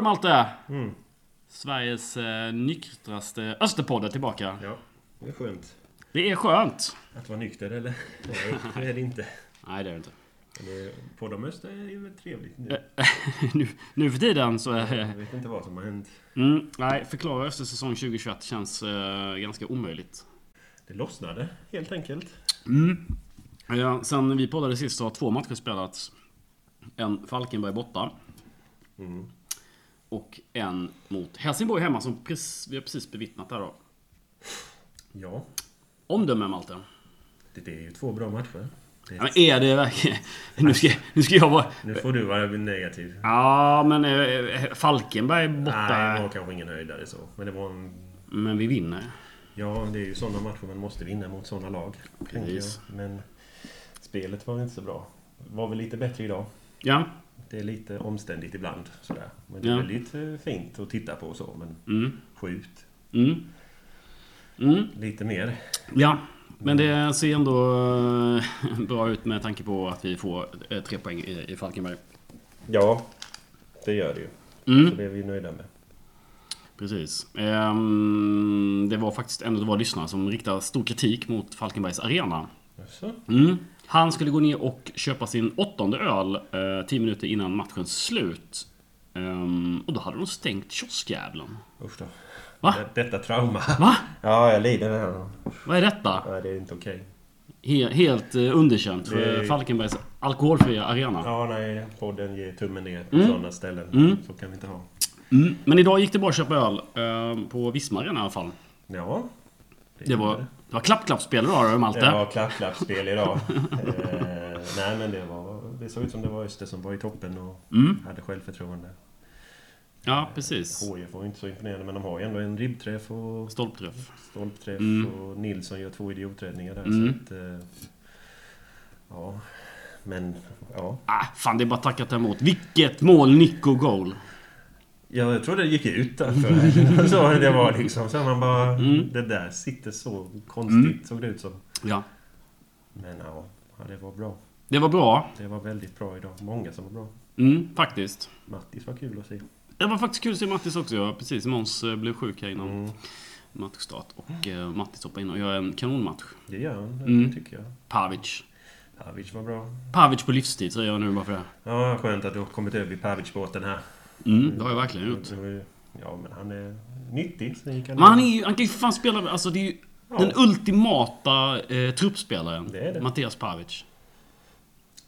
Du Malte? Mm. Sveriges eh, nyktraste Österpodd är tillbaka. Ja, det är skönt. Det är skönt. Att vara nykter eller? Nej, det är det inte. Nej, det är det inte. Podd om Öster är ju väl trevligt nu. nu, nu för tiden så är Jag vet inte vad som har hänt. mm, Nej, förklara efter säsong 2021 känns eh, ganska omöjligt. Det lossnade helt enkelt. Mm. Ja, sen vi poddade sist så har två matcher spelats. En Falkenberg borta. Mm. Och en mot Helsingborg hemma som precis, vi har precis bevittnat här då. Ja, Omdöme Malte. det är ju två bra matcher. Det Ja, men är det verkligen... Nu ska, nu ska jag vara... Nu får du vara negativ. Ja, men eh, Falkenberg borta... Nej, det var kanske ingen höjdare så. Men det var en... Men vi vinner. Ja, det är ju sådana matcher man måste vinna mot sådana lag. Precis. Men spelet var inte så bra. Var väl lite bättre idag. Ja. Det är lite omständigt ibland. Sådär. Men det är Ja. väldigt eh, fint att titta på och så. Men Mm. skjut Mm. Mm. lite mer. Ja. Men det ser ändå eh, bra ut med tanke på att vi får eh, tre poäng i, i Falkenberg. Ja, det gör det ju. Mm. Så det är vi nöjda med. Precis. Ehm, det var faktiskt en av våra lyssnare som riktade stor kritik mot Falkenbergs arena. Jaså? Mm. Han skulle gå ner och köpa sin åttonde öl eh, tio minuter innan matchens slut. Ehm, och då hade de stängt kioskjäveln. Usch då. Va? Det- Detta trauma. Va? Ja, jag lider här. Vad är detta? Nej, det är inte okej. He helt eh, underkänt för Det- Falkenbergs alkoholfria arena. Ja, nej. Podden ger tummen ner på Mm. sådana ställen. Mm. Så kan vi inte ha. Mm. Men idag gick det bra att köpa öl. eh, på Visma arena i alla fall. Ja. Det var, det var klapp-klapp-spel idag då, Malte. Det var klapp-klapp-spel idag. eh, nej, men det var... Det såg ut som det var Öster som var i toppen och Mm. hade självförtroende. Ja, precis. HIF var ju inte så imponerande, men de har ju ändå en ribbträff och Stolpträff. stolpträff Mm. och Nilsson gör två idioträddningar där. Mm. Så att, eh, ja, men ja. Ah, fan, det är bara att tacka ta emot. Vilket mål, Nico goal. Ja, jag tror det gick ut därför. så det var liksom så man bara... Mm. Det där sitter så konstigt, Mm. såg det ut som. Ja. Men ja, det var bra. Det var bra. Det var väldigt bra idag. Många som var bra. Mm, faktiskt. Mattis var kul att se. Det var faktiskt kul att se Mattis också. Ja, precis. Måns eh, blev sjuk här innan Mm. matchstart. Och eh, Mattis hoppade in och gör en kanonmatch. Det gör han, det Mm. tycker jag. Pavic. Pavic var bra. Pavic på livstid säger jag nu bara för det. Ja, skönt att du har kommit över i Pavic-båten här. Mm, det har jag verkligen gjort. Ja, men han är nyttig. Sen gick han Men han, är ju, han kan ju fan spela... Alltså det är ju Ja. den ultimata eh, truppspelaren. Det är det. Mattias Pavic.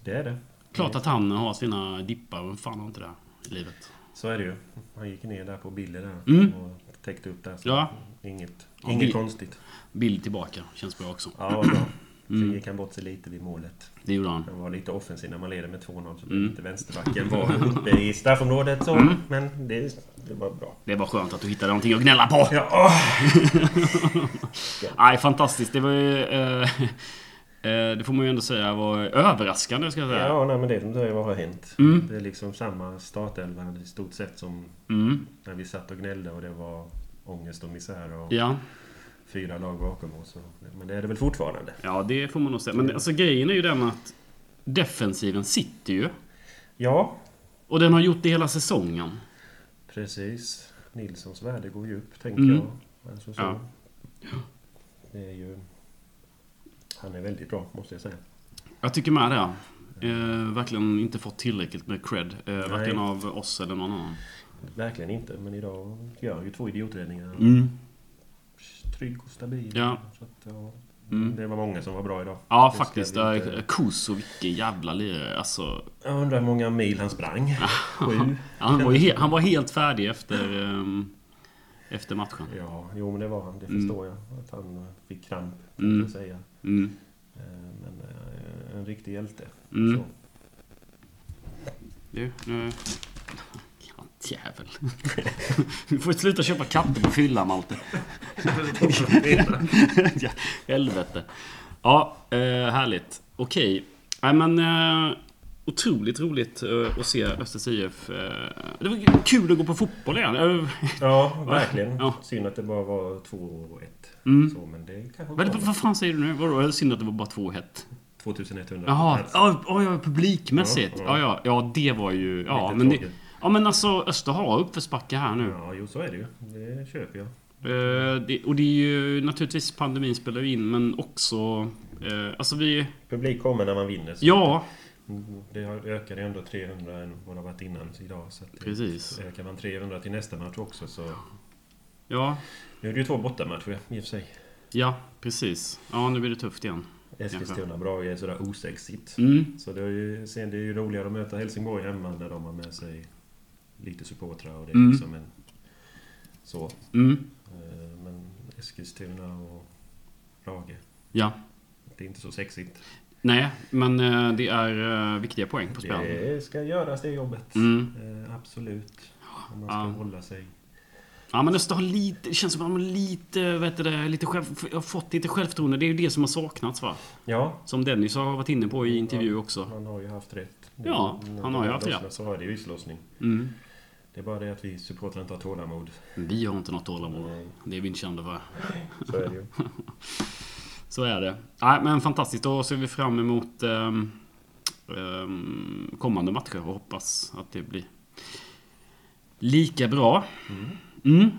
Det är det. Klart att han har sina dippar. Vem fan har inte det i livet? Så är det ju. Han gick ner där på Billy där. Mm. Och täckte upp där. Så Ja. Inget, Ja, inget Bill- konstigt. Bild tillbaka. Känns bra också. Ja, vad bra. Sen Mm. gick han bort sig lite vid målet. Det gjorde han. Han var lite offensiv när man leder med 2-0. Så Mm. inte vänsterbacken var uppe i straffområdet så. Mm. Men det, det var bra. Det var skönt att du hittade någonting att gnälla på. Ja. Nej, fantastiskt. Det var ju... Eh, eh, det får man ju ändå säga var överraskande, ska jag säga. ja nej, men det som säger vad har hänt. Mm. Det är liksom samma startelva i stort sett som Mm. när vi satt och gnällde och det var ångest och misär och Ja. Fyra lag bakom oss. Men det är det väl fortfarande. ja, det får man nog säga. Men alltså, grejen är ju den att defensiven sitter ju. Ja, Och den har gjort det hela säsongen. precis. Nilssons värde går ju upp, tänker Mm. jag. Alltså, så. Ja. Det är ju... Han är väldigt bra, måste jag säga. Jag tycker med det. Eh, verkligen inte fått tillräckligt med cred. Eh, varken av oss eller någon annan. Verkligen inte, men idag gör ju två idioträddningar. Mm. Trygg och stabil. Ja. Så att, ja. Mm. Det var många som var bra idag. Ja, ska faktiskt. Inte... Kuso, vilken jävla lirare. Alltså, Jag undrar hur många mil han sprang. Sju? han, var he- han var helt färdig efter, ehm, efter matchen. Ja, jo men det var han. Det Mm. förstår jag. Att han fick kramp, Mm. att säga. Mm. Eh, Men eh, en riktig hjälte. Mm. Så. Du, nu... Jävel. Du får sluta köpa katter på fyllan, Malte. Ja, Helvete. Ja, eh, härligt. Okej. Nej men... Eh, otroligt roligt eh, att se Östers IF. Det var kul att gå på fotboll igen. Ja, verkligen. Ja. Synd att det bara var 2-1. Mm. Så, men det kanske var vad fan säger du nu? Vadå? Synd att det var bara 2-1. 2100. Jaha, plats. ja, ja, publikmässigt. Ja, Ja, ja. ja, ja, det var ju... Ja, men det. Ja men alltså Öster har uppförsbacke här nu. Ja, jo så är det ju. Det köper jag. Eh, det, och det är ju naturligtvis pandemin spelar ju in men också... Eh, alltså vi... Publik kommer när man vinner. så Ja, Det ökar ändå 300 än vad det har varit innan idag. Så Precis. Ökar man 300 till nästa match också så... ja, Nu är det ju två bortamatcher i och för sig. ja precis. Ja nu blir det tufft igen. Eskilstuna bra är sådär osexigt. Mm. Så det är, ju, sen det är ju roligare att möta Helsingborg hemma när de har med sig lite supportrar och det är Mm. liksom en... Så. Mm. Eh, Men Eskilstuna och Rage. Ja. Det är inte så sexigt. Nej, men eh, det är eh, viktiga poäng på spel. Det ska göras det jobbet. Mm. Absolut. Om man ska Ja. hålla sig. Ja men Öster har lite, det känns som att har lite, vet du det, lite själv, har fått lite självförtroende. Det är ju det som har saknats va? Ja, Som Dennis har varit inne på i intervju också. han har ju haft rätt. Ja, han har ju haft rätt. Så har det ju islossning. Mm. Det är bara det att vi supportrar inte har tålamod. Vi har inte något tålamod. Nej, Det är vi inte kända för. Så är det ju. Så är det. Nej men fantastiskt. Då ser vi fram emot ehm, ehm, kommande matcher och hoppas att det blir lika bra. Mm. Mm.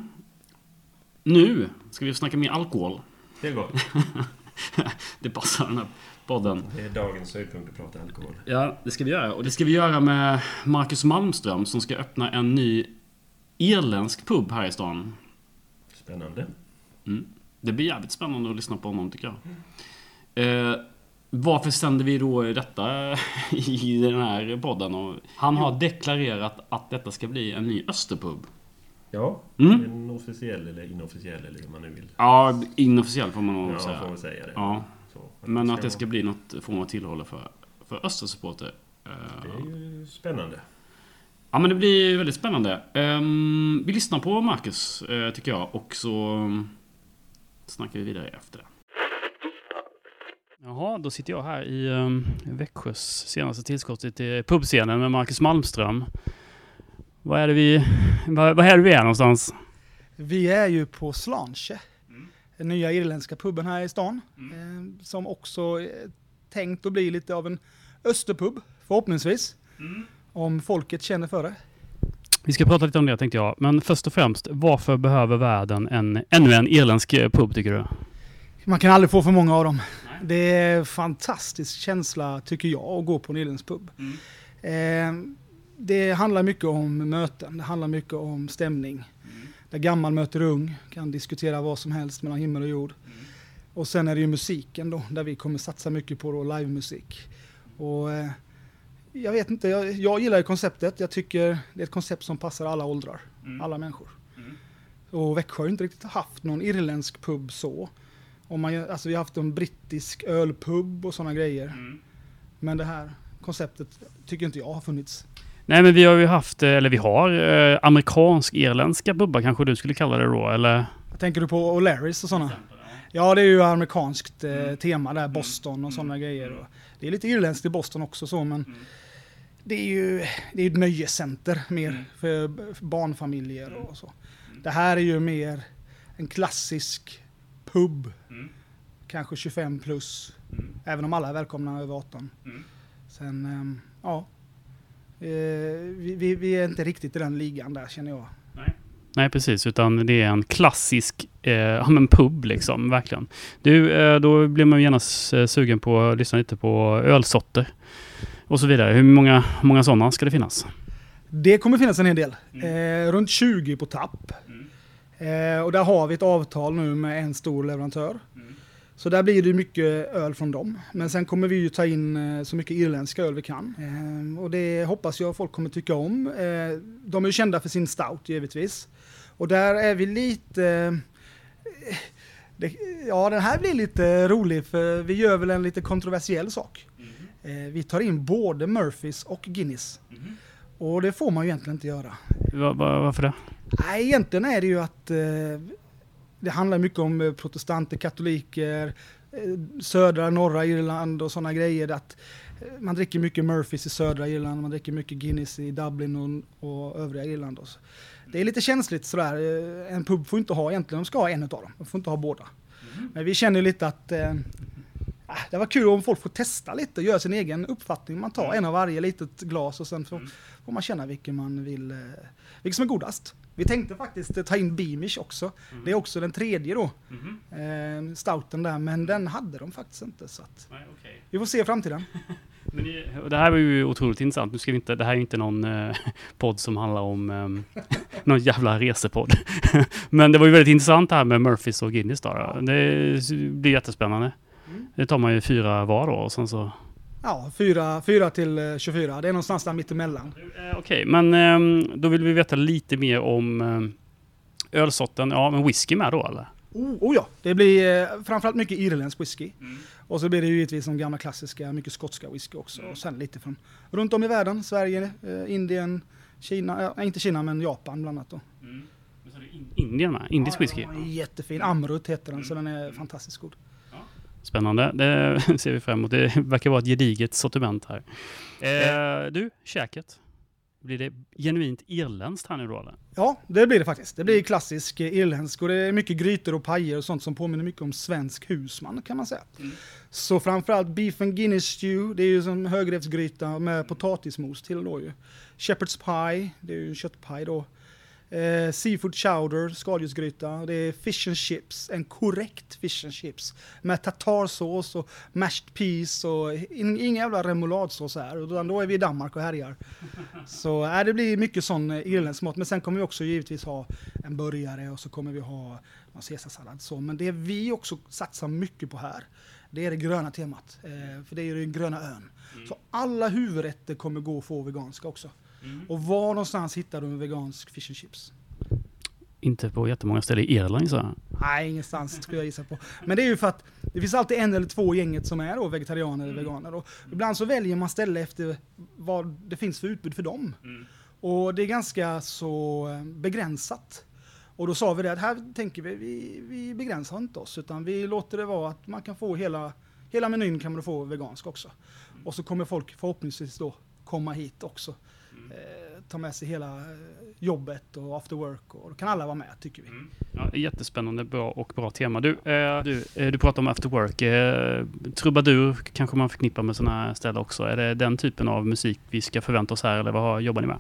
Nu ska vi snacka mer alkohol. Det är gott. Det passar den här podden. Det är dagens höjdpunkt att prata alkohol. Ja, det ska vi göra. Och det ska vi göra med Marcus Malmström som ska öppna en ny irländsk pub här i stan. Spännande. Mm. Det blir jävligt spännande att lyssna på honom tycker jag. Eh, varför sänder vi då detta i den här podden? Och han har deklarerat att detta ska bli en ny Österpub. Ja, Mm. en officiell eller inofficiell eller hur man nu vill. Ja, inofficiellt får man nog Ja, säga. får man säga det. Ja, Så, men att det ska bli något form av tillhåll för, för Östersupporter. Eh, Det är ju spännande. Ja men det blir väldigt spännande. Ehm, vi lyssnar på Marcus eh, tycker jag och så um, snackar vi vidare efter det. Jaha, då sitter jag här i um, Växjös senaste tillskott till pubscenen med Marcus Malmström. Vad är det vi... Vad, vad är det vi är någonstans? Vi är ju på Slanche, den nya irländska puben här i stan. Eh, som också är tänkt att bli lite av en österpub, förhoppningsvis. Om folket känner för det. Vi ska prata lite om det tänkte jag. Men först och främst, varför behöver världen en, ännu en irländsk eh, pub tycker du? Man kan aldrig få för många av dem. Det är en fantastisk känsla, tycker jag, att gå på en irländsk pub. Eh, det handlar mycket om möten, det handlar mycket om stämning. Där gammal möter ung, kan diskutera vad som helst mellan himmel och jord. Och sen är det ju musiken då, där vi kommer satsa mycket på då, livemusik. Och eh, jag vet inte, jag, jag gillar ju konceptet. Jag tycker det är ett koncept som passar alla åldrar, alla människor. Och Växjö har ju inte riktigt haft någon irländsk pub så. Om man, alltså vi har haft en brittisk ölpub och sådana grejer. Men det här konceptet tycker inte jag har funnits. Nej men vi har ju haft, eh, eller vi har, eh, amerikansk-irländska pubbar kanske du skulle kalla det då, eller? Tänker du på O'Larrys och sådana? Ja, det är ju amerikanskt eh, tema där, Boston och sådana grejer. Och det är lite irländskt i Boston också så, men det är ju det är ett nöjescenter mer för, för barnfamiljer och så. Det här är ju mer en klassisk pub. Kanske 25 plus. Även om alla är välkomna över 18. Sen, ehm, ja. Eh, vi, vi, vi är inte riktigt i den ligan där känner jag. Nej precis, utan det är en klassisk eh, ja, men pub liksom, verkligen. Du, eh, då blir man genast eh, sugen på att lyssna lite på ölsorter och så vidare. Hur många, många sådana ska det finnas? Det kommer finnas en hel del. Eh, runt 20 på tapp. Eh, och där har vi ett avtal nu med en stor leverantör. Så där blir det mycket öl från dem. Men sen kommer vi ju ta in eh, så mycket irländska öl vi kan. Eh, och det hoppas jag folk kommer tycka om. Eh, de är ju kända för sin stout givetvis. Och där är vi lite... Eh, det, ja, den här blir lite rolig för vi gör väl en lite kontroversiell sak. Eh, vi tar in både Murphys och Guinness. Och det får man ju egentligen inte göra. Va, va, varför det? Nej, egentligen är det ju att det handlar mycket om eh, protestanter, katoliker, eh, södra, norra Irland och sådana grejer. Att eh, man dricker mycket Murphys i södra Irland, man dricker mycket Guinness i Dublin och, och övriga Irland. Och så. Det är lite känsligt sådär. En pub får inte ha egentligen, de ska ha en utav dem. De får inte ha båda. Men vi känner lite att eh, det var kul om folk får testa lite och göra sin egen uppfattning. Man tar en av varje litet glas och sen får, Mm. får man känna vilken man vill, eh, vilken som är godast. Vi tänkte faktiskt eh, ta in Beamish också. Mm. Det är också den tredje då, Mhm. eh, stouten där, men den hade de faktiskt inte. Så att Nej, okej. vi får se i framtiden. Men det, det här var ju otroligt intressant. Nu ska vi inte, det här är ju inte någon eh, podd som handlar om eh, någon jävla resepodd. Men det var ju väldigt intressant det här med Murphys och Guinness då. Det blir jättespännande. Mm. Det tar man ju fyra var då och sen så... Ja, 4, 4 till eh, 24, det är någonstans där mittemellan. Eh, Okej, men eh, då vill vi veta lite mer om eh, ölsorten. Ja, men whisky med då eller? Oh, oh ja, det blir eh, framförallt mycket irländsk whisky. Mm. Och så blir det ju givetvis de gamla klassiska, mycket skotska whisky också. Och sen lite från runt om i världen, Sverige, eh, Indien, Kina, ja, inte Kina men Japan bland annat då. Men så är det in- Indien med? Indisk whisky? Ja, ja, jättefin, Amrut heter den, så den är fantastiskt god. Spännande. Det ser vi fram emot. Det verkar vara ett gediget sortiment här. Eh, du, käket. Blir det genuint irländskt här nu då eller? Ja, det blir det faktiskt. Det blir klassisk eh, irländsk och det är mycket grytor och pajer och sånt som påminner mycket om svensk husman kan man säga. Mm. Så framförallt beef and guinness stew, det är ju som högrättsgryta med potatismos till då ju. Shepherd's pie, det är ju en köttpaj då. Eh, seafood chowder, skaldjursgryta. Det är fish and chips, en korrekt fish and chips. Med tartarsås och mashed peas och in, ingen jävla remouladsås här. Utan då är vi i Danmark och härjar. Så äh, det blir mycket sån eh, irländsk mat. Men sen kommer vi också givetvis ha en burgare och så kommer vi ha någon caesarsallad. Så. Men det vi också satsar mycket på här, det är det gröna temat. Eh, för det är ju den gröna ön. Så alla huvudrätter kommer gå att få veganska också. Och var någonstans hittar du en vegansk fish and chips? Inte på jättemånga ställen i Irland så. Nej, ingenstans skulle jag gissa på. Men det är ju för att det finns alltid en eller två i gänget som är då vegetarianer eller veganer. Och ibland så väljer man ställe efter vad det finns för utbud för dem. Och det är ganska så eh, begränsat. Och då sa vi det att här tänker vi, vi, vi begränsar inte oss utan vi låter det vara att man kan få hela, hela menyn kan man få vegansk också. Och så kommer folk förhoppningsvis då komma hit också. Eh, ta med sig hela eh, jobbet och after work och då kan alla vara med tycker vi. Ja, jättespännande bra och bra tema. Du, eh, du, eh, du pratar om after work. Eh, trubadur kanske man förknippar med sådana här ställen också. Är det den typen av musik vi ska förvänta oss här eller vad jobbar ni med?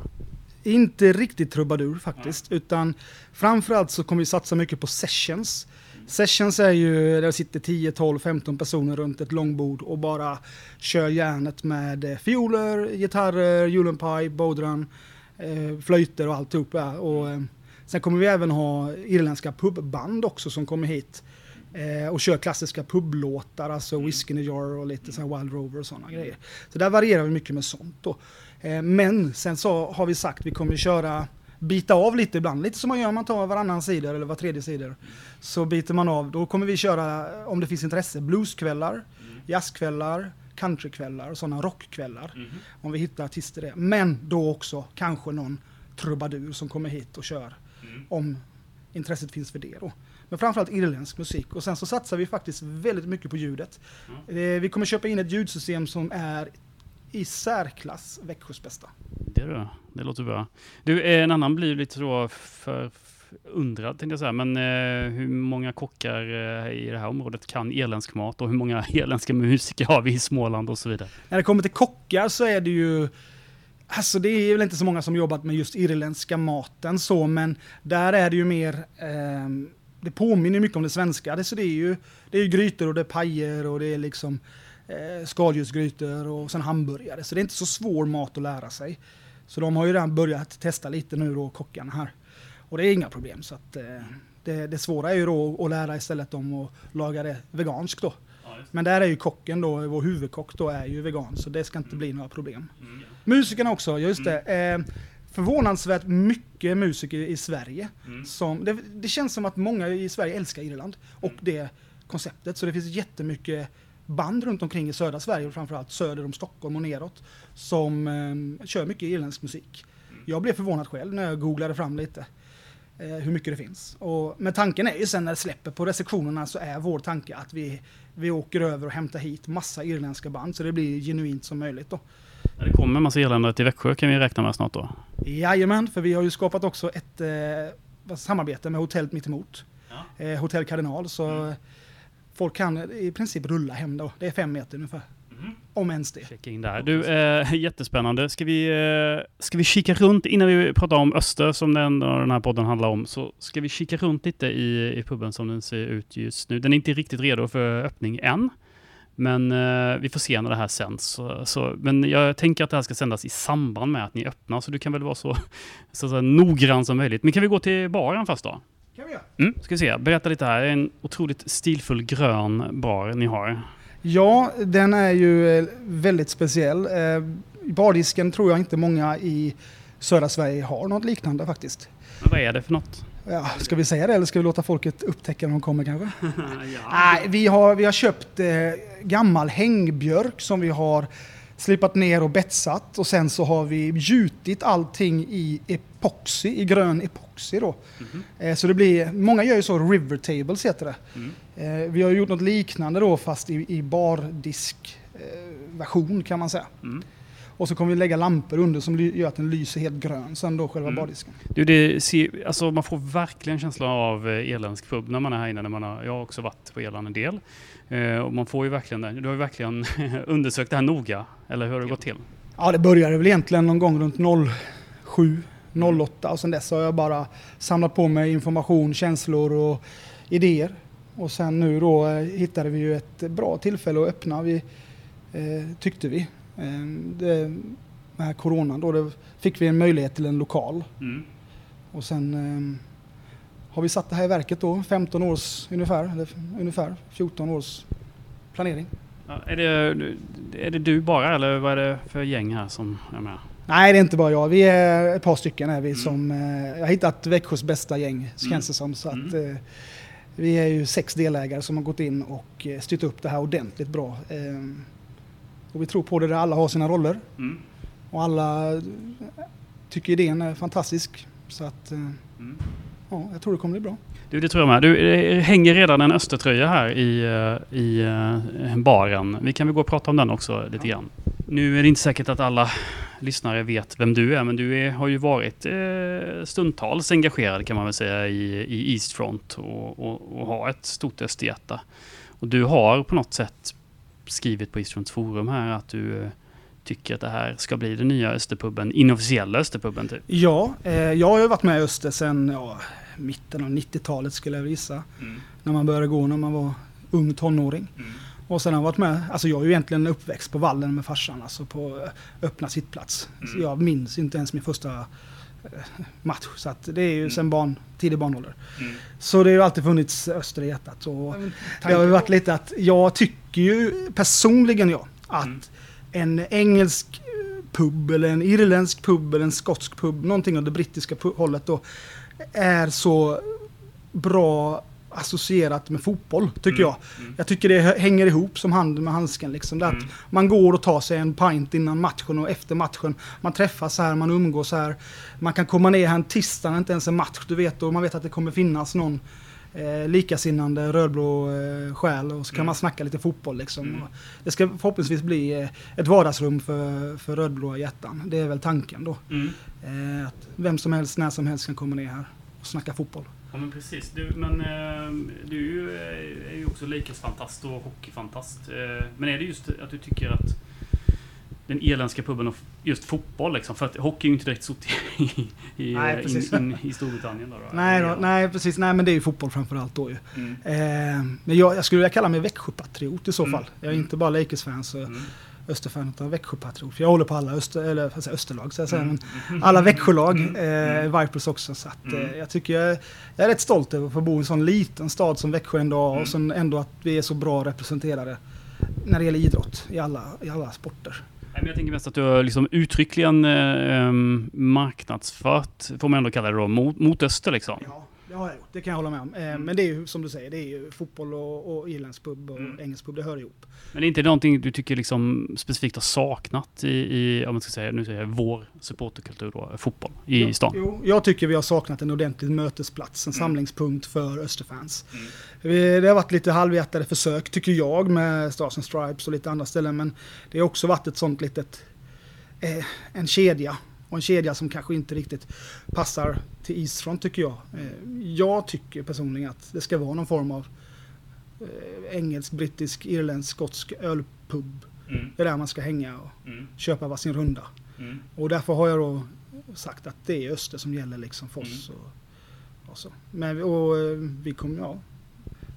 Inte riktigt trubadur faktiskt, utan framförallt så kommer vi satsa mycket på sessions. Sessions är ju där det sitter 10, 12, 15 personer runt ett långbord och bara kör järnet med eh, fioler, gitarrer, julenpaj, bodran, eh, flöjter och alltihop. Och, eh, sen kommer vi även ha irländska pubband också som kommer hit och kör klassiska pubblåtar, alltså Whiskey in a Jar och lite så Wild Rover och sådana grejer. Så där varierar vi mycket med sånt då. Men sen så har vi sagt att vi kommer köra bita av lite ibland, lite som man gör om man tar varannan sida eller var tredje sida. Så biter man av, då kommer vi köra, om det finns intresse, blueskvällar, jazzkvällar, countrykvällar och sådana rockkvällar. Om vi hittar artister det. Men då också kanske någon trubadur som kommer hit och kör. Om intresset finns för det då. Men framförallt irländsk musik. Och sen så satsar vi faktiskt väldigt mycket på ljudet. Eh, Vi kommer köpa in ett ljudsystem som är i särklass Växjös bästa. Det, då, det låter bra. Du, eh, en annan blir lite så för, undrad tänkte jag säga, men eh, hur många kockar eh, i det här området kan irländsk mat och hur många irländska musiker har vi i Småland och så vidare? När det kommer till kockar så är det ju Alltså det är väl inte så många som jobbat med just irländska maten så, men där är det ju mer ehm, det påminner mycket om det svenska. Det, så det är ju det är ju grytor och det är pajer och det är liksom eh, skaldjursgrytor och sen hamburgare. Så det är inte så svår mat att lära sig. Så de har ju redan börjat testa lite nu då, kockarna här. Och det är inga problem. Så att, eh, det, det svåra är ju då att lära istället om att laga det veganskt då. Men där är ju kocken då, vår huvudkock då, är ju vegan, så det ska inte bli några problem. Musikerna också, just det. Eh, förvånansvärt mycket musiker i Sverige. Som, det, det känns som att många i Sverige älskar Irland och det konceptet. Så det finns jättemycket band runt omkring i södra Sverige, och framförallt söder om Stockholm och neråt, som eh, kör mycket irländsk musik. Jag blev förvånad själv när jag googlade fram lite eh, hur mycket det finns. Och, men tanken är ju sen när det släpper på receptionerna så är vår tanke att vi, vi åker över och hämtar hit massa irländska band så det blir genuint som möjligt då. Det kommer en massa irländare till Växjö kan vi räkna med snart då. Jajamän, för vi har ju skapat också ett eh, samarbete med hotellet mittemot. Ja. Eh, Hotell Kardinal. Så Mm. Folk kan i princip rulla hem då. Det är fem meter ungefär. Om ens det. Checka in där. Du, eh, jättespännande. Ska vi, eh, ska vi kika runt, innan vi pratar om Öster som den, den här podden handlar om, så ska vi kika runt lite i, i puben som den ser ut just nu. Den är inte riktigt redo för öppning än. Men eh, vi får se när det här sänds. Så, så, men jag tänker att det här ska sändas i samband med att ni öppnar, så du kan väl vara så, så, så noggrann som möjligt. Men kan vi gå till baren först då? Kan vi göra. Mm, ska vi se, berätta lite här. En otroligt stilfull grön bar ni har. Ja, den är ju eh, väldigt speciell. Eh, Bardisken tror jag inte många i södra Sverige har något liknande faktiskt. Men vad är det för något? Ja, ska vi säga det eller ska vi låta folket upptäcka när de kommer kanske? ja. Nej, vi har, vi har köpt eh, gammal hängbjörk som vi har slipat ner och betsat och sen så har vi gjutit allting i epoxy, i grön epoxy då. Eh, så det blir, många gör ju så, river tables heter det. Mm. Eh, vi har gjort något liknande då fast i, i bardisk eh, version kan man säga. Mm. Och så kommer vi lägga lampor under som gör att den lyser helt grön sen då själva Mm. bardisken. Du, det ser, alltså man får verkligen känsla av eh, irländsk pub när man är här inne. När man har, jag har också varit på Irland en del. Eh, och man får ju verkligen. Du har ju verkligen undersökt det här noga. Eller hur har det gått till? Ja, det började väl egentligen någon gång runt 07, 08 och sen dess har jag bara samlat på mig information, känslor och idéer. Och sen nu då eh, hittade vi ju ett bra tillfälle att öppna, vi, eh, tyckte vi. Eh, det, med här coronan då, det fick vi en möjlighet till en lokal. Mm. Och sen eh, har vi satt det här i verket då, 15 års ungefär, eller ungefär 14 års planering. Ja, är, det, är det du bara eller vad är det för gäng här som är med? Nej, det är inte bara jag. Vi är ett par stycken är vi Mm. som... Eh, jag har hittat Växjös bästa gäng, känns det som. Så att, eh, vi är ju sex delägare som har gått in och eh, styrt upp det här ordentligt bra. Eh, och vi tror på det där alla har sina roller. Mm. Och alla eh, tycker idén är fantastisk. Så att, eh, Mm. ja, jag tror det kommer bli bra. Du, det tror jag med. Du, det hänger redan en Östertröja här i, eh, i eh, baren. Vi kan väl gå och prata om den också lite grann. Nu är det inte säkert att alla lyssnare vet vem du är, men du är, har ju varit eh, stundtals engagerad kan man väl säga i, i Eastfront och, och, och har ett stort österhjärta. Och du har på något sätt skrivit på Eastfronts forum här att du eh, tycker att det här ska bli den nya Österpubben, inofficiella Österpubben typ. Ja, eh, jag har ju varit med i Öster sedan ja, mitten av 90-talet skulle jag gissa. När man började gå när man var ung tonåring. Och sen har jag varit med, alltså jag är ju egentligen uppväxt på vallen med farsan, alltså på eh, öppna sittplats. Så jag minns inte ens min första match. Så att det är ju sen barn, tidig barnålder. Så det har ju alltid funnits öster i hjärtat. Och det har ju varit lite att jag tycker ju personligen jag att Mm. en engelsk pub eller en irländsk pub eller en skotsk pub, någonting av det brittiska hållet då, är så bra associerat med fotboll, tycker Mm. jag. Jag tycker det hänger ihop som handen med handsken. Liksom. Det att Mm. Man går och tar sig en pint innan matchen och efter matchen. Man träffas här, man umgås här. Man kan komma ner här en tisdag när inte ens är match, du vet. Och man vet att det kommer finnas någon eh, likasinnande rödblå eh, själ och så kan Mm. man snacka lite fotboll. Liksom. Mm. Det ska förhoppningsvis bli eh, ett vardagsrum för, för rödblåa hjärtan. Det är väl tanken då. Mm. Eh, att vem som helst, när som helst kan komma ner här och snacka fotboll. Ja men precis. Du, men eh, du är ju, eh, är ju också Lakers-fantast och hockeyfantast. Eh, men är det just att du tycker att den irländska puben och just fotboll liksom, för att hockey är ju inte direkt stort i, i, Nej, eh, in, in, i Storbritannien. Då, då, Nej, då, nej, precis. Nej, men det är ju fotboll framförallt då ju. Mm. Eh, men jag, jag skulle vilja kalla mig Växjöpatriot i så Mm. fall. Jag är inte bara Lakers-fan och Mm. Österfan utan Växjöpatriot. För jag håller på alla öster, eller, säger, Österlag, så jag säga, Mm. men alla Växjölag. Mm. Eh, Vipers också. Så att, eh, Mm. jag tycker jag, jag är rätt stolt över att få bo i en sån liten stad som Växjö ändå Mm. och sen ändå att vi är så bra representerade när det gäller idrott i alla, i alla sporter. Jag tänker mest att du har liksom uttryckligen eh, em, marknadsfört, får man ändå kalla det då, mot, mot öster liksom. Ja, det har jag gjort. Det kan jag hålla med om. Eh, Mm. Men det är ju som du säger, det är ju fotboll och, och irländsk pub och Mm. engelsk pub. Det hör ihop. Men det är inte någonting du tycker liksom specifikt har saknat i, i om man ska säga, nu säger jag vår supporterkultur då, fotboll i Jo, stan? Jo, jag tycker vi har saknat en ordentlig mötesplats, en Mm. samlingspunkt för Österfans. Mm. Vi- Det har varit lite halvhjärtade försök, tycker jag, med Stars and Stripes och lite andra ställen, men det har också varit ett sånt litet, eh, en kedja. Och en kedja som kanske inte riktigt passar till Eastfront tycker jag. Eh, jag tycker personligen att det ska vara någon form av eh, engelsk, brittisk, irländsk, skotsk ölpub. Mm. Det är där man ska hänga och Mm. köpa varsin runda. Mm. Och därför har jag då sagt att det är Öster som gäller liksom för oss. Mm. Och, och så. Men vi- och, eh, vi kommer, ja.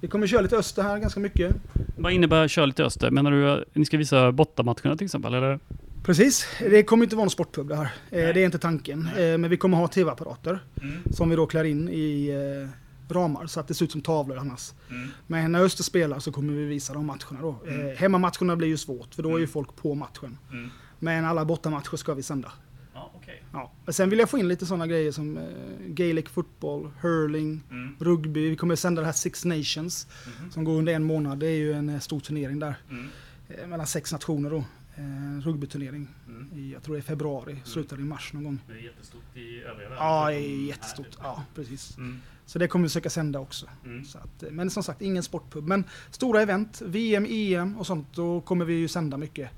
Vi kommer köra lite Öster här ganska mycket. Vad innebär kör lite öster? Menar du att ni ska visa bortamatcherna till exempel? Eller? Precis, det kommer inte vara någon sportpub det här. Eh, Nej. Det är inte tanken. Nej. Eh, Men vi kommer ha tv-apparater Mm. som vi då klär in i eh, ramar så att det ser ut som tavlor annars. Mm. Men när Öster spelar så kommer vi visa de matcherna då. Mm. Hemmamatcherna blir ju svårt för då är ju Mm. folk på matchen. Mm. Men alla bortamatcher ska vi sända. Ja, okej. Ja. Men sen vill jag få in lite sådana grejer som eh, Gaelic football, hurling, Mm. rugby. Vi kommer sända det här Six Nations Mhm. som går under en månad. Det är ju en stor turnering där. Mm. Eh, mellan sex nationer då. Eh, rugbyturnering. Mm. I, jag tror det är februari, slutar i mars någon gång. Det är jättestort i övriga världen. Ja, det är jättestort. här. Ja, precis. Mm. Så det kommer vi försöka sända också. Mm. Så att, eh, men som sagt, ingen sportpub. Men stora event, VM, EM och sånt, då kommer vi ju sända mycket.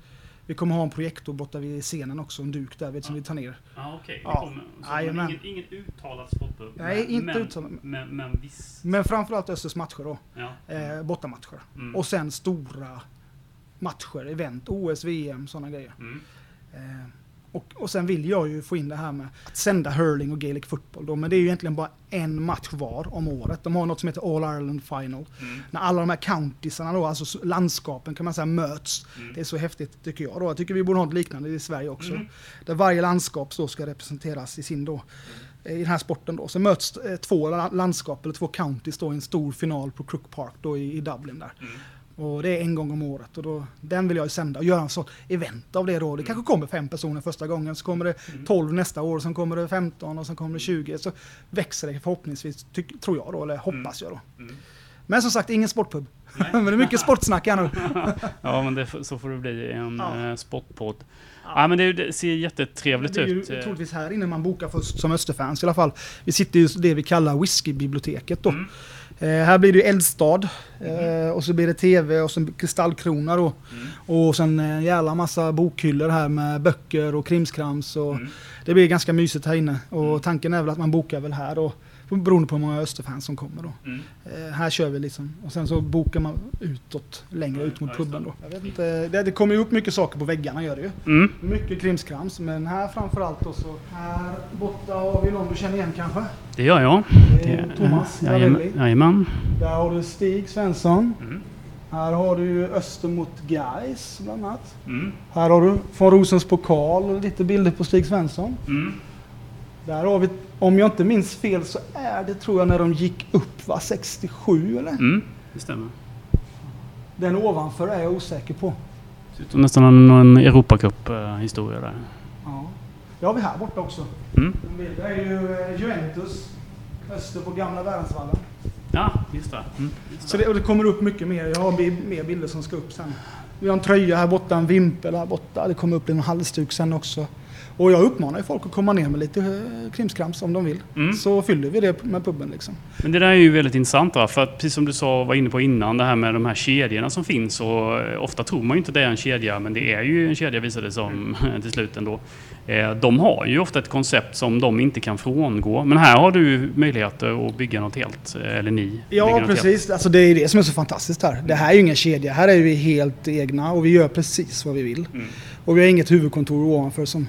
Vi kommer ha en projektor borta vid scenen också, en duk där vid, som vi tar ner. Ja, okej. Det Ja. Jajamän. ingen, ingen uttalad sportpub? Nej, men, inte uttalad. Men, men viss? Men framförallt Östers matcher då, Ja. eh, bortamatcher. Mm. Och sen stora matcher, event, OS, VM, sådana grejer. Mm. Eh, och, och sen vill jag ju få in det här med att sända hurling och Gaelic football då, men det är ju egentligen bara en match var om året. De har något som heter All Ireland Final. Mm. När alla de här countiesarna då, alltså landskapen kan man säga möts. Mm. Det är så häftigt tycker jag då. Jag tycker vi borde ha något liknande i Sverige också. Mm. Där varje landskap då ska representeras i sin då, eh, i den här sporten då. Så möts eh, två la- landskap eller två counties då i en stor final på Crook Park då i, i Dublin där. Mm. Och det är en gång om året och då, den vill jag ju sända och göra en sån event av det då. Det kanske kommer fem personer första gången, så kommer det Mm. 12 nästa år, sen kommer det 15 och sen kommer det 20. Så växer det förhoppningsvis, tror jag då, eller hoppas jag då. Mm. Men som sagt, ingen sportpub. Men det är mycket sportsnack här nu. Ja, men det, så får det bli i en Ja. eh, sportpodd. Ja. men det, det ser jättetrevligt Det är ju ut. eh. troligtvis här inne man bokar först som Österfans i alla fall. Vi sitter ju i det vi kallar whiskybiblioteket då. Mm. Eh, här blir det Eldstad eh, och så blir det TV och sen Kristallkrona då. Mm. Och sen en jävla massa bokhyllor här med böcker och krimskrams. Och Mm. Det blir ganska mysigt här inne. Och Mm. tanken är väl att man bokar väl här då. Beroende på hur många Österfans som kommer då. Mm. Eh, här kör vi liksom. Och sen så bokar man utåt, längre ut mot puben då. Jag vet inte, det, det kommer ju upp mycket saker på väggarna gör det ju. Mm. Mycket krimskrams, men här framförallt då så. Här borta har vi någon du känner igen kanske. Det gör jag. Det är Thomas. Ravelli. Jajamän. Där har du Stig Svensson. Mm. Här har du Öster mot Gais bland annat. Mm. Här har du von Rosens pokal och lite bilder på Stig Svensson. Där har vi, om jag inte minns fel så är det tror jag när de gick upp va, 67 eller? Mm. Det stämmer. Den ovanför är jag osäker på. Som nästan en, en Europacup-historia där. Ja. Det har vi här borta också. Mm. En bild. Det är ju eh, Juventus. Öster på gamla Värensvallen. Ja, just det. Mm. Så det, och det kommer upp mycket mer. Jag har mer bilder som ska upp sen. Vi har en tröja här borta, en vimpel här borta. Det kommer upp en halsduk sen också. Och jag uppmanar ju folk att komma ner med lite eh, krimskrams om de vill. Mm. Så fyller vi det med puben liksom. Men det där är ju väldigt intressant va? för att precis som du sa, var inne på innan, det här med de här kedjorna som finns och eh, ofta tror man ju inte det är en kedja, men det är ju en kedja visar det som till slut ändå. Eh, De har ju ofta ett koncept som de inte kan frångå, men här har du möjligheter att bygga något helt, eller ni. Ja, helt. precis. Alltså, det är det som är så fantastiskt här. Det här är ju ingen kedja. Här är vi helt egna och vi gör precis vad vi vill. Mm. Och vi har inget huvudkontor ovanför som,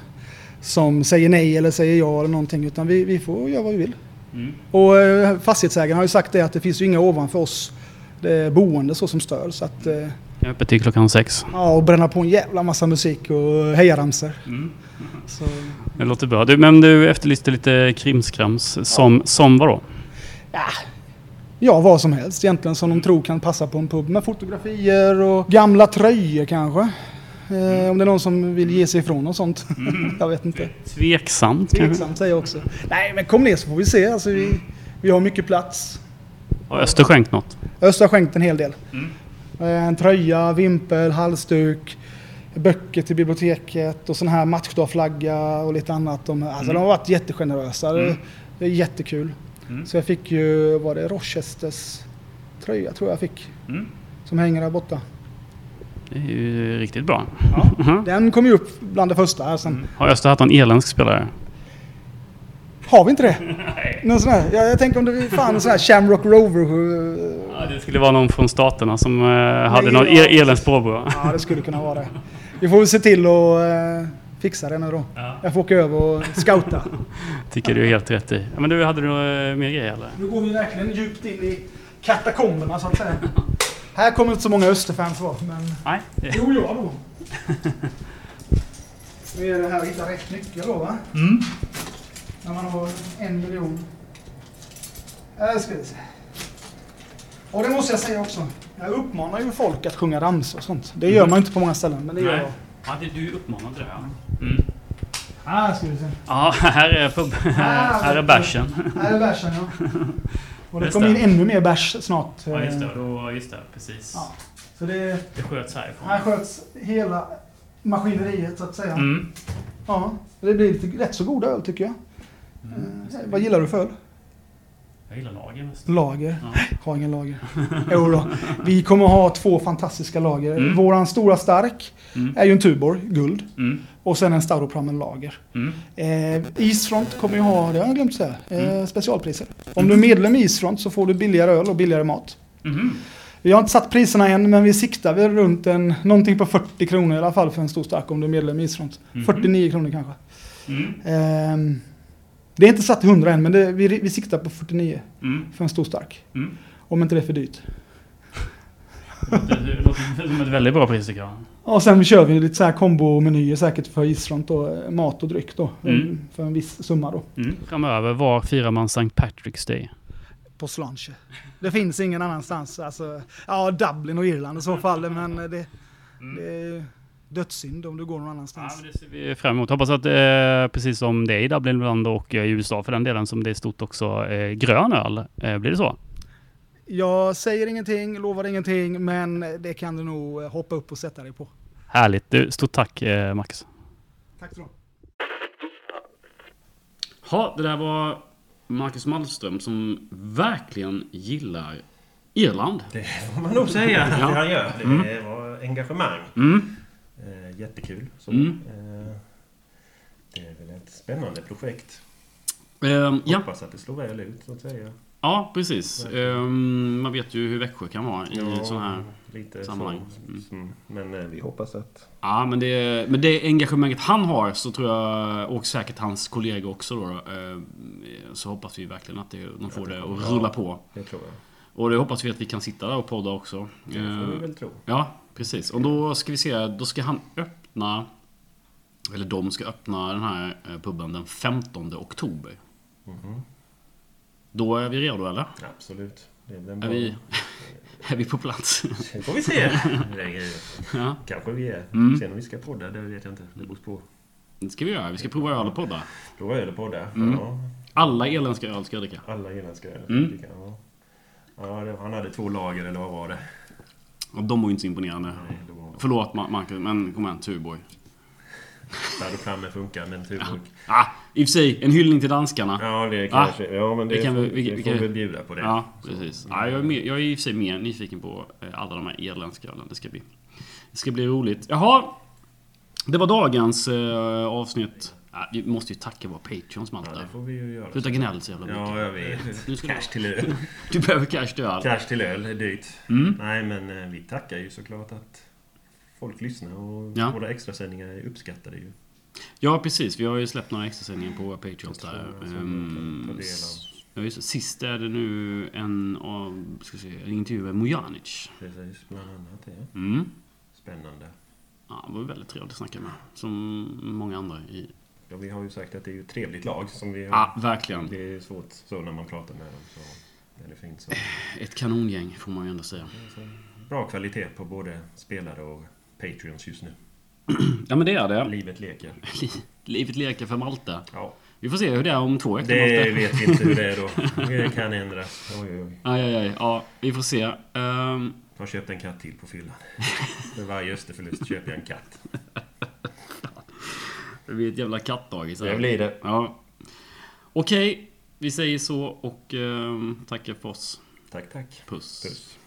som säger nej eller säger ja eller någonting. Utan vi, vi får göra vad vi vill. Mm. Och eh, fastighetsägaren har ju sagt det att det finns ju inga ovanför oss det boende så som stör. Så att, eh, Jag är öppet till klockan sex. ja, och bränna på en jävla massa musik och hejaramsor. Mm. Så, Det låter bra. Du, men du efterlyste lite krimskrams. Som, som vadå? ja, ja, vad som helst egentligen som de tror kan passa på en pub. Med fotografier och gamla tröjor kanske. Eh, om det är någon som vill ge sig ifrån och sånt. jag vet inte. Tveksamt? Tveksamt säger jag också. Nej, men kom ner så får vi se. Alltså, vi, vi har mycket plats. Har Öster skänkt något? Öster har skänkt en hel del. Mm. Eh, En tröja, vimpel, halsduk, böcker till biblioteket och sån här matchdagsflagga och lite annat. De, alltså Mm. de har varit jättegenerösa. Det, Mm. det är jättekul. Mm. Så jag fick ju, var det Rochesters tröja tror jag fick. Mm. Som hänger där borta. Det är ju riktigt bra. Ja. Den kom ju upp bland det första sen. Mm. Har Öster haft någon irländsk spelare? Har vi inte det? Nej. Någon sån här, jag, jag tänker om det är fan en sån här Shamrock Rover. Ja, det skulle vara någon från staterna som eh, hade Nej, ja. el- eländigt påbrå. Ja, det skulle kunna vara det. Vi får väl se till att eh, fixa det nu då. Ja. Jag får åka över och scouta. Tycker du är helt rätt i. Ja, men du, hade du några eh, mer grejer eller? Nu går vi verkligen djupt in i katakomberna så att säga. Här kommer inte så många Österfans vara, men... Nej. Jo, jag då. Nu är det här att hitta rätt nyckel då va? Mm. När man har en miljon. Här ska vi se. Och det måste jag säga också. Jag uppmanar ju folk att sjunga ramsor och sånt. Det gör man inte på många ställen, men det gör Nej. jag. Ja, det, du uppmanade det ja. Mm. Här ska vi se. Ja, här är, pub, här är bärsen. Här är bärsen ja. Och det Just kommer in ännu mer bärs snart. Ja, just det. Då, just det, precis. Ja. Så det, Det sköts härifrån. här sköts hela maskineriet så att säga. Mm. Ja, det blir lite, rätt så god öl tycker jag. Mm. Eh, vad gillar du för öl? Jag gillar lager mest. Lager. Ja. Har ingen lager. jo då. Vi kommer ha två fantastiska lager. Mm. Våran stora stark Mm. är ju en Tuborg, guld. Mm. Och sen en Staropramen lager. Mm. Eh, Isfront kommer ju ha, det har jag glömt säga, eh, Mm. specialpriser. Om du är medlem i Isfront så får du billigare öl och billigare mat. Mhm. Vi har inte satt priserna än, men vi siktar väl runt en, någonting på 40 kronor i alla fall för en stor stark om du är medlem i Isfront. Mhm. 49 kronor kanske. Mm. Det är inte satt till 100 än, men det, vi, vi siktar på 49 Mm. för en stor stark. Mm. Om inte det är för dyrt. Det låter- det låter som ett väldigt bra pris tycker jag. Och sen kör vi lite så här kombomenyer säkert för Isfront då, eh, mat och dryck då. Mm. För en viss summa då. Mm. Framöver, var firar man St. Patrick's Day? På Slanche. Det finns ingen annanstans. Alltså, ja, Dublin och Irland i så fall. Men det, det är dödssynd om du går någon Ja, annanstans. men det ser vi fram emot. Hoppas att eh, precis som det är i Dublin ibland och eh, i USA för den delen som det är stort också eh, grön öl. Eh, blir det så? Jag säger ingenting, lovar ingenting, men det kan du nog eh, hoppa upp och sätta dig på. Härligt. Du, stort tack eh, Max. Tack så. Ja, det där var Marcus Malmström som verkligen gillar Irland. Det får man nog säga att Ja. han gör. Det Mm. var engagemang. Mm. Jättekul. Så, Mm. eh, det är väl ett spännande projekt. Ja. Hoppas att det slår väl ut så att säga. ja, precis. Ehm, man vet ju hur Växjö kan vara i Ja, sådana här... lite sammanhang. så. Mm. Mm. Men eh, vi hoppas att... Ja, men det, med det engagemanget han har så tror jag, och säkert hans kollegor också då, eh, så hoppas vi verkligen att det, de får det att rulla på. Det tror jag. Och det hoppas vi att vi kan sitta där och podda också. Det får vi Eh, väl tro. Ja, precis. Och då ska vi se, då ska han öppna, eller de ska öppna den här eh, puben den 15 oktober. Mhm. Då är vi redo eller? Absolut. Det är, väl en Är vi, är vi på plats? Det får vi se. Ja, Kanske vi är. Mm. Sen om vi ska podda, det vet jag inte. Det beror på. det ska vi göra. Vi ska prova öl och podda. Då är det podda. Mm. Ja. Alla irländska öl ska jag dricka. Alla irländska öl. Mm. Ja. Ja, det, han hade två lager eller vad var det? Och de var ju inte så imponerande. Nej, var... Förlåt Ma- Marcus, men kom igen, Tuborg. Staropramen funkar, men Tuborg. Ah, I och för sig, en hyllning till danskarna. Ja, det Ah, kanske... Ja, men det, det kan vi- vi- det vi får kan- vi bjuda på det. Ja, precis. Ja, jag, är mer, jag är i och för sig mer nyfiken på eh, alla de här irländska ölen. Det ska bli, det ska bli roligt. Jaha, det var dagens eh, avsnitt. Ja, vi måste ju tacka våra Patreons allt Ja, det får vi ju göra. Sluta gnäll så jävla mycket. Ja, jag vet. Nu ska Cash till öl. Du behöver cash till öl. Cash till öl är dyrt. Mm. Nej, men eh, vi tackar ju såklart att folk lyssnar och Ja. våra extrasändningar är uppskattade ju. Ja, precis. Vi har ju släppt några extra sändningar på våra Patreons där. av. ja, just. Sist är det nu en, av, ska se, en intervju med Mojanic. Precis, bland annat det. Mm. Spännande. Ja, det var väldigt trevligt att snacka med. Som många andra i... Ja, vi har ju sagt att det är ju ett trevligt lag som vi har. Ja, verkligen. Det är svårt så när man pratar med dem. Så det är fint så. Ett kanongäng får man ju ändå säga. Bra kvalitet på både spelare och Patreons just nu. Ja, men det är det. Livet leker. Livet leker för Malte. Ja, Vi får se hur det är om två veckor. det Malte. vet vi inte hur det är då. Det kan ändras. Oj, oj, oj. Aj, aj, aj. Ja, vi får se. Ehm, Jag har köpt en katt till på fyllan. För varje Österförlust köper jag en katt. det blir ett jävla kattdagis. Det blir det. Ja. Okej, vi säger så och um, tackar för oss. Tack, tack. Puss. Puss.